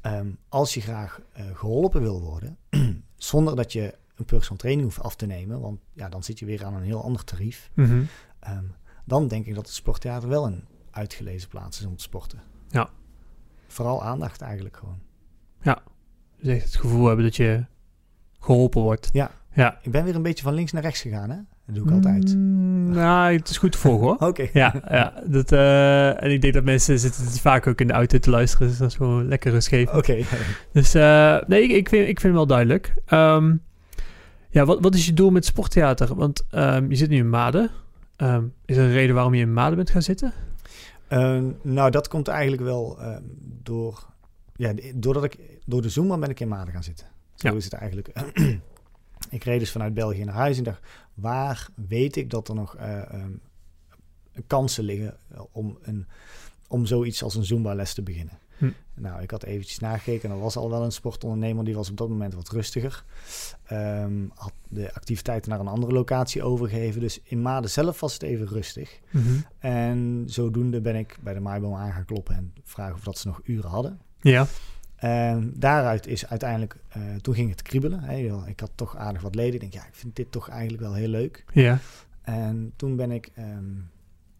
Ehm, als je graag eh, geholpen wil worden, zonder dat je een personal training hoeft af te nemen, want ja, dan zit je weer aan een heel ander tarief, Mhm. ehm, dan denk ik dat het sporttheater wel een uitgelezen plaats is om te sporten. Ja. Vooral aandacht eigenlijk gewoon. Dus echt het gevoel hebben dat je geholpen wordt. Ja. Ja. Ik ben weer een beetje van links naar rechts gegaan, hè? Dat doe ik altijd. Mm, nou, het is goed te volgen hoor. Oké. Ja, ja dat, eh, en ik denk dat mensen zitten vaak ook in de auto te luisteren. Dus dat is gewoon lekker rustgevend. Oké. Dus eh, nee, ik, ik, vind, ik vind hem wel duidelijk. Ehm, ja, wat, wat is je doel met sporttheater? Want ehm, je zit nu in Maden. Ehm, is er een reden waarom je in Maden bent gaan zitten? Eh, nou, dat komt eigenlijk wel eh, door... Ja, de- doordat ik... Door de Zumba ben ik in Maden gaan zitten. Zo Ja. is het eigenlijk. ik reed dus vanuit België naar huis en dacht... Waar weet ik dat er nog eh, ehm, kansen liggen om, een, om zoiets als een Zumba-les te beginnen? Hm. Nou, ik had eventjes nagekeken en er was al wel een sportondernemer... die was op dat moment wat rustiger. Ehm, had de activiteiten naar een andere locatie overgegeven. Dus in Maden zelf was het even rustig. En zodoende ben ik bij de Maaiboom aan gaan kloppen en vragen of dat ze nog uren hadden. Ja. En daaruit is uiteindelijk, eh, toen ging het kriebelen. Hè. Ik had toch aardig wat leden. Ik denk, ja, ik vind dit toch eigenlijk wel heel leuk. Ja. En toen ben ik ehm,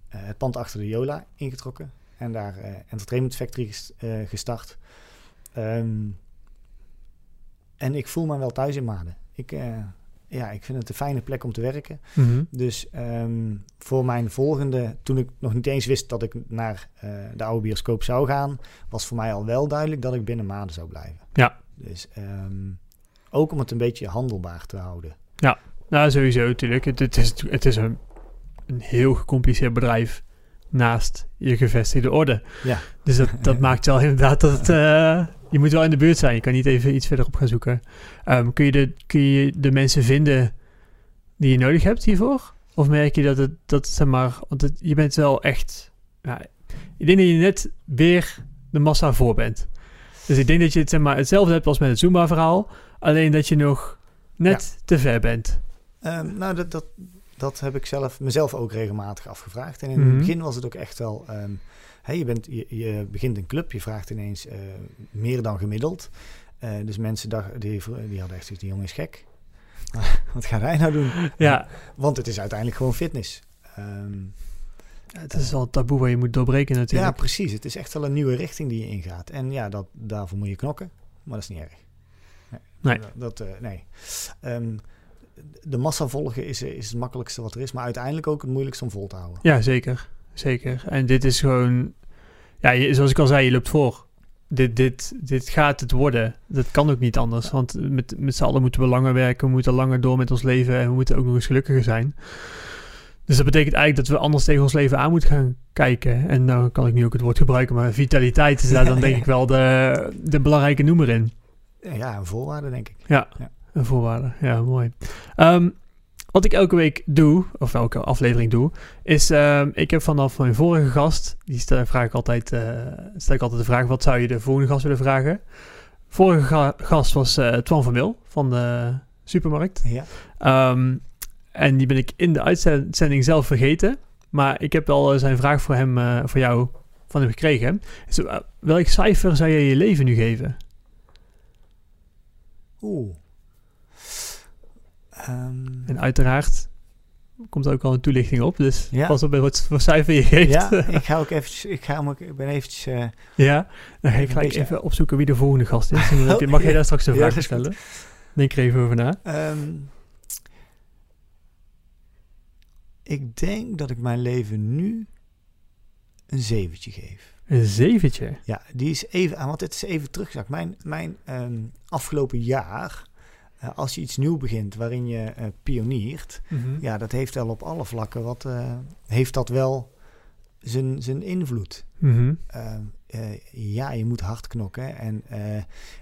eh, het pand achter de Jola ingetrokken. En daar uh, Entertainment Factory gestart. Ehm, en ik voel me wel thuis in Maden. Ik, ja, ik vind het een fijne plek om te werken. Mhm. Dus ehm, voor mijn volgende, toen ik nog niet eens wist dat ik naar uh, de oude bioscoop zou gaan, was voor mij al wel duidelijk dat ik binnen maanden zou blijven. Ja. Dus ehm, ook om het een beetje handelbaar te houden. Ja, nou sowieso natuurlijk. Het, het is, het is een, een heel gecompliceerd bedrijf naast je gevestigde orde. Ja. Dus dat, dat maakt wel inderdaad dat het, uh, je moet wel in de buurt zijn. Je kan niet even iets verderop gaan zoeken. Um, kun, je de, kun je de mensen vinden die je nodig hebt hiervoor? Of merk je dat het, dat zeg maar, want het, je bent wel echt, ja, ik denk dat je net weer de massa voor bent. Dus ik denk dat je het, zeg maar, hetzelfde hebt als met het Zumba-verhaal, alleen dat je nog net te ver bent. Um, nou, dat, dat, dat heb ik zelf, mezelf ook regelmatig afgevraagd. En in Mhm. het begin was het ook echt wel... Um, hey, je, bent, je, je begint een club, je vraagt ineens uh, meer dan gemiddeld. Uh, dus mensen dachten, die, die hadden echt zoiets, die jongen is gek. Wat gaat hij nou doen? Ja. Want het is uiteindelijk gewoon fitness. Um, ja, het is wel een taboe waar je moet doorbreken natuurlijk. Ja, precies. Het is echt wel een nieuwe richting die je ingaat. En ja, dat, daarvoor moet je knokken. Maar dat is niet erg. Nee. Dat, dat uh, nee. Um, de massa volgen is, is het makkelijkste wat er is, maar uiteindelijk ook het moeilijkste om vol te houden. Ja, zeker. Zeker. En dit is gewoon, ja, zoals ik al zei, je loopt voor. Dit, dit, dit gaat het worden. Dat kan ook niet anders. Want met, met z'n allen moeten we langer werken. We moeten langer door met ons leven. En we moeten ook nog eens gelukkiger zijn. Dus dat betekent eigenlijk dat we anders tegen ons leven aan moeten gaan kijken. En nou kan ik nu ook het woord gebruiken. Maar vitaliteit is daar dan denk ik wel de, de belangrijke noemer in. Ja, een voorwaarde denk ik. Ja, ja. Een voorwaarde. Ja, mooi. Um, wat ik elke week doe, of elke aflevering doe, is uh, ik heb vanaf mijn vorige gast, die stel, vraag ik altijd, uh, stel ik altijd de vraag, wat zou je de volgende gast willen vragen? Vorige ga gast was uh, Twan van Mil van de supermarkt. Ja. Um, en die ben ik in de uitzending zelf vergeten, maar ik heb wel zijn vraag voor hem, uh, voor jou, van hem gekregen. Dus, welk cijfer zou je je leven nu geven? Oeh. Um, en uiteraard komt er ook al een toelichting op, dus ja. pas op bij wat voor cijfer je geeft. Ja, ik ga ook eventjes, ik, ga hem ik ben eventjes... Uh, ja, dan ga ik gelijk even opzoeken wie de volgende gast is. Dan oh, mag jij daar straks een vraag stellen. Denk er even over na. Um, ik denk dat ik mijn leven nu een zeventje geef. Een zeventje? Ja, die is even, want het is even terugzakt. Mijn, mijn um, afgelopen jaar uh, als je iets nieuw begint waarin je uh, pioniert, Mhm. mm -hmm. ja, dat heeft wel op alle vlakken wat uh, heeft dat wel zijn, zijn invloed. Mm -hmm. ja, je moet hard knokken en,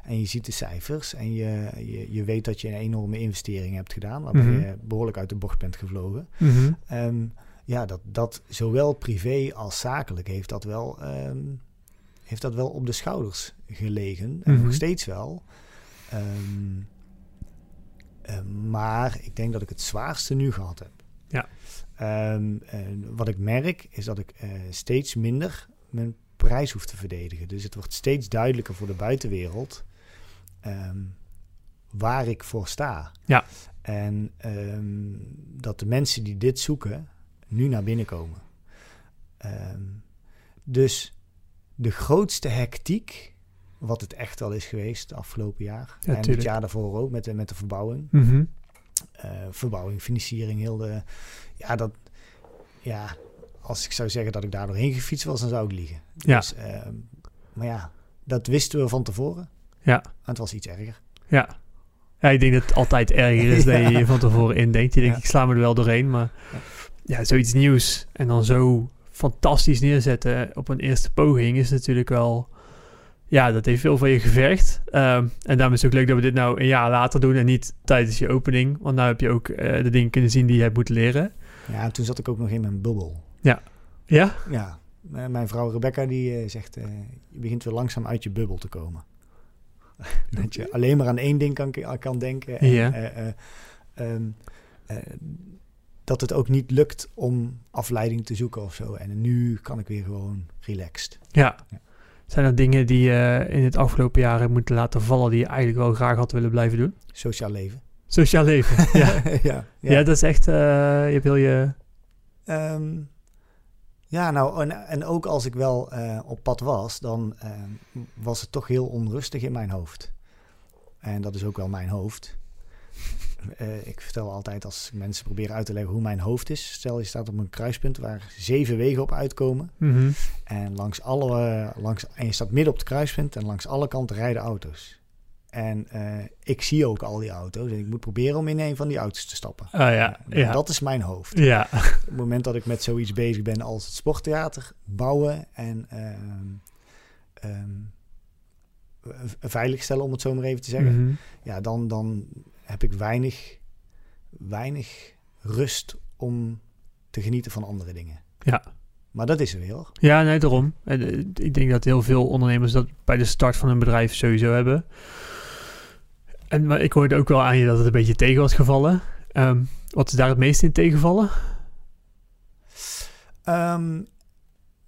en je ziet de cijfers en je, je, je, weet dat je een enorme investering hebt gedaan, waarbij Mhm. mm -hmm. je behoorlijk uit de bocht bent gevlogen. Mhm. Um, ja, dat, dat zowel privé als zakelijk heeft dat wel, um, heeft dat wel op de schouders gelegen en Mhm. nog steeds wel. Um, maar ik denk dat ik het zwaarste nu gehad heb. Ja. Um, uh, wat ik merk is dat ik uh, steeds minder mijn prijs hoef te verdedigen. Dus het wordt steeds duidelijker voor de buitenwereld um, waar ik voor sta. Ja. En um, dat de mensen die dit zoeken nu naar binnen komen. dus de grootste hectiek wat het echt al is geweest afgelopen jaar. Ja, en het jaar daarvoor ook met de, met de verbouwing. Mm -hmm. uh, verbouwing, financiering, heel de... Ja, dat... Ja, als ik zou zeggen dat ik daar doorheen gefietst was, dan zou ik liegen. Ja. Dus, uh, maar ja, dat wisten we van tevoren. Ja. En het was iets erger. Ja. Ja, ik denk dat het altijd erger is ja. dat je van tevoren indenkt. Je denkt, ja. ik sla me er wel doorheen, maar ja, zoiets nieuws en dan zo fantastisch neerzetten op een eerste poging is natuurlijk wel ja, dat heeft veel van je gevergd. Um, en daarom is het ook leuk dat we dit nou een jaar later doen en niet tijdens je opening. Want nu heb je ook uh, de dingen kunnen zien die je hebt moeten leren. Ja, en toen zat ik ook nog in mijn bubbel. Ja. Ja? Ja. Mijn vrouw Rebecca die uh, zegt, uh, je begint weer langzaam uit je bubbel te komen. dat je alleen maar aan één ding kan, kan denken. En, ja. um, dat het ook niet lukt om afleiding te zoeken of zo. En nu kan ik weer gewoon relaxed. Ja. ja. Zijn er dingen die je in het afgelopen jaar hebt moeten laten vallen die je eigenlijk wel graag had willen blijven doen? Sociaal leven. Sociaal leven, ja. ja, ja. dat is echt, eh, je hebt heel je... Ehm, ja, nou, en, en ook als ik wel eh, op pad was, dan ehm, was het toch heel onrustig in mijn hoofd. En dat is ook wel mijn hoofd. Eh, ik vertel altijd als mensen proberen uit te leggen hoe mijn hoofd is. Stel je staat op een kruispunt waar zeven wegen op uitkomen. Mhm. En, langs alle, langs, en je staat midden op het kruispunt en langs alle kanten rijden auto's. En eh, ik zie ook al die auto's en ik moet proberen om in een van die auto's te stappen. Oh ja, ja. Dat is mijn hoofd. Ja. Op het moment dat ik met zoiets bezig ben als het sporttheater bouwen en uh, um, veiligstellen, om het zo maar even te zeggen. Mhm. Ja, dan, dan heb ik weinig, weinig rust om te genieten van andere dingen. Ja. Maar dat is er weer. Ja, nee, daarom. En, uh, ik denk dat heel veel ondernemers dat bij de start van een bedrijf sowieso hebben. En maar ik hoorde ook wel aan je dat het een beetje tegen was gevallen. Um, wat is daar het meest in tegenvallen? Um,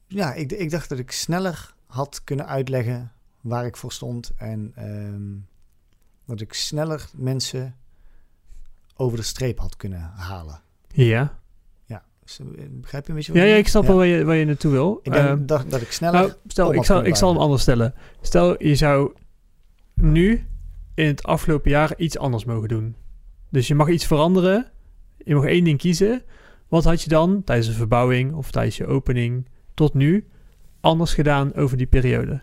ja, ik, ik, dacht dat ik sneller had kunnen uitleggen waar ik voor stond. En um, dat ik sneller mensen over de streep had kunnen halen. Ja. Ja, begrijp je een beetje wat Ja, ja ik snap wel waar je, waar je naartoe wil. Ik denk dat, dat ik sneller... Nou, stel, ik zal, ik zal hem anders stellen. Stel, je zou nu in het afgelopen jaar iets anders mogen doen. Dus je mag iets veranderen. Je mag één ding kiezen. Wat had je dan tijdens een verbouwing of tijdens je opening tot nu anders gedaan over die periode?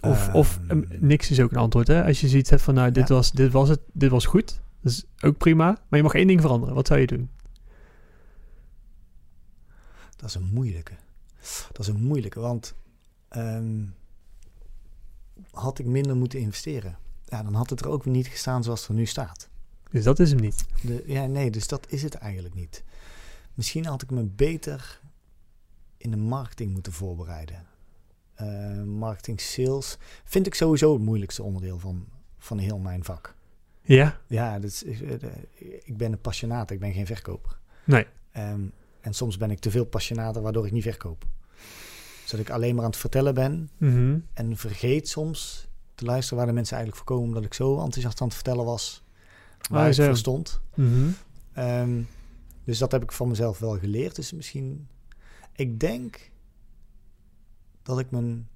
Of, um, of um, niks is ook een antwoord. Hè? Als je ziet hebt van nou, dit, ja. was, dit was het, dit was goed. Dat is ook prima. Maar je mag één ding veranderen. Wat zou je doen? Dat is een moeilijke. Dat is een moeilijke, want um, had ik minder moeten investeren. Ja, dan had het er ook niet gestaan zoals het er nu staat. Dus dat is hem niet. De, ja, nee, dus dat is het eigenlijk niet. Misschien had ik me beter in de marketing moeten voorbereiden. Uh, marketing, sales vind ik sowieso het moeilijkste onderdeel van, van heel mijn vak. Ja? Ja, dat is, ik ben een passionaat, ik ben geen verkoper. Nee. Um, en soms ben ik te veel passionater, waardoor ik niet verkoop. Zodat ik alleen maar aan het vertellen ben mm -hmm. en vergeet soms te luisteren waar de mensen eigenlijk voor komen, omdat ik zo enthousiast aan het vertellen was waar Ah, ik zo. voor stond. Mm -hmm. Um, dus dat heb ik van mezelf wel geleerd. Dus misschien, ik denk dat ik mijn,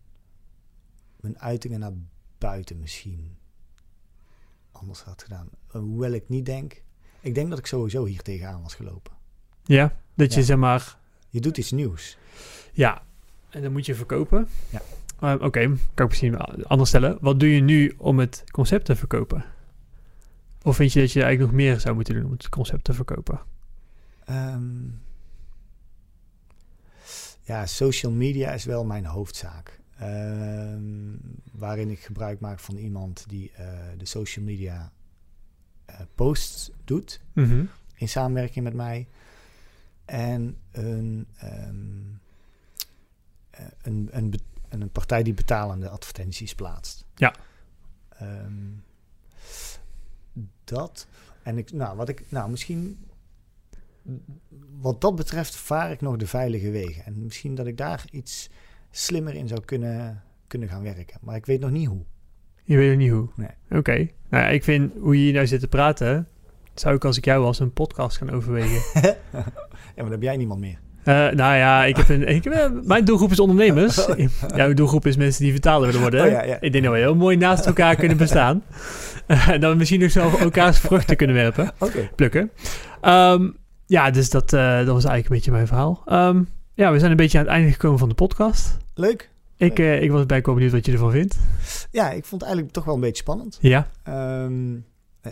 mijn uitingen naar buiten misschien anders had gedaan. Hoewel ik niet denk, ik denk dat ik sowieso hier tegenaan was gelopen. Ja, dat je Ja. zeg maar... Je doet iets nieuws. Ja, en dan moet je verkopen. Ja. Uh, Oké, okay, kan ik misschien anders stellen. Wat doe je nu om het concept te verkopen? Of vind je dat je eigenlijk nog meer zou moeten doen om het concept te verkopen? Um, ja, social media is wel mijn hoofdzaak. Um, waarin ik gebruik maak van iemand die uh, de social media uh, posts doet. Mm -hmm. In samenwerking met mij. En een, um, een, een, een, partij die betalende advertenties plaatst. Ja. Um, dat. En ik, nou, wat ik, nou, misschien. Wat dat betreft vaar ik nog de veilige wegen. En misschien dat ik daar iets slimmer in zou kunnen, kunnen gaan werken. Maar ik weet nog niet hoe. Je weet nog niet hoe? Nee. Oké. Okay. Nou, ja, ik vind hoe je hier nou zit te praten... zou ik als ik jou was een podcast gaan overwegen. ja, maar dan heb jij niemand meer. Uh, nou ja, ik heb een, ik heb, mijn doelgroep is ondernemers. Jouw doelgroep is mensen die vertaler willen worden. Oh, ja, ja. Ik denk dat we heel mooi naast elkaar kunnen bestaan. Uh, en dan misschien nog zo elkaars vruchten kunnen werpen. Okay. Plukken. Um, ja, dus dat, uh, dat was eigenlijk een beetje mijn verhaal. Um, ja, we zijn een beetje aan het einde gekomen van de podcast. Leuk. Ik, Leuk. ik was bij benieuwd wat je ervan vindt. Ja, ik vond het eigenlijk toch wel een beetje spannend. Ja. Um,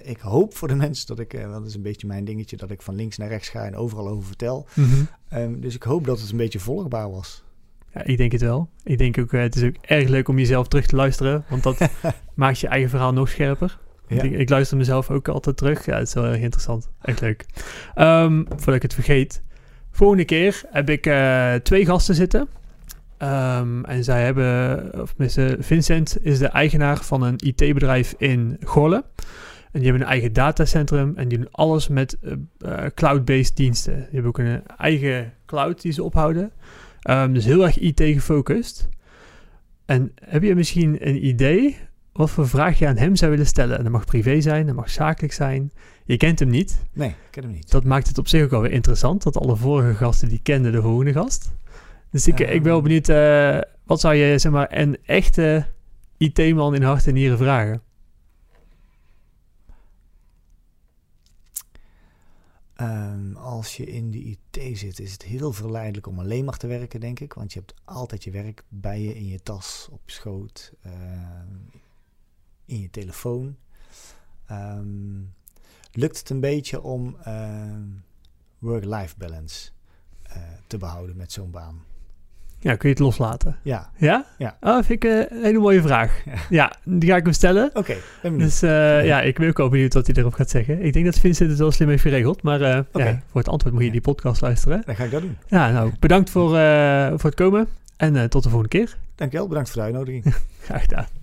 ik hoop voor de mensen dat ik, uh, dat is een beetje mijn dingetje, dat ik van links naar rechts ga en overal over vertel. Mm -hmm. um, dus ik hoop dat het een beetje volgbaar was. Ja, ik denk het wel. Ik denk ook, het is ook erg leuk om jezelf terug te luisteren, want dat maakt je eigen verhaal nog scherper. Ik, ik, luister mezelf ook altijd terug. Ja, het is wel erg interessant. Echt leuk. Um, voordat ik het vergeet. Volgende keer heb ik uh, twee gasten zitten. Um, en zij hebben, of tenminste, Vincent is de eigenaar van een IT-bedrijf in Goorlen. En die hebben een eigen datacentrum en die doen alles met uh, uh, cloud-based diensten. Die hebben ook een eigen cloud die ze ophouden. Ehm, dus heel erg IT gefocust. En heb je misschien een idee wat voor vraag je aan hem zou willen stellen? En dat mag privé zijn, dat mag zakelijk zijn. Je kent hem niet. Nee, ik ken hem niet. Dat maakt het op zich ook alweer interessant, dat alle vorige gasten die kenden de volgende gast. Dus ik, ik ben wel benieuwd, uh, wat zou je zeg maar een echte IT-man in hart en nieren vragen? Um, als je in de IT zit, is het heel verleidelijk om alleen maar te werken, denk ik. Want je hebt altijd je werk bij je in je tas, op je schoot, uh, in je telefoon. Um, lukt het een beetje om uh, work-life balance uh, te behouden met zo'n baan? Ja, kun je het loslaten? Ja. Ja? Ja. Oh, vind ik een hele mooie vraag. Ja, ja die ga ik hem stellen. Oké, okay, Dus uh, ja, ik ben ook wel benieuwd wat hij erop gaat zeggen. Ik denk dat Vincent het wel slim heeft geregeld. Maar uh, okay. ja, voor het antwoord moet je die podcast luisteren. Dan ga ik dat doen. Ja, nou, bedankt voor, uh, voor het komen. En tot de volgende keer. Dankjewel, bedankt voor de uitnodiging. Graag gedaan.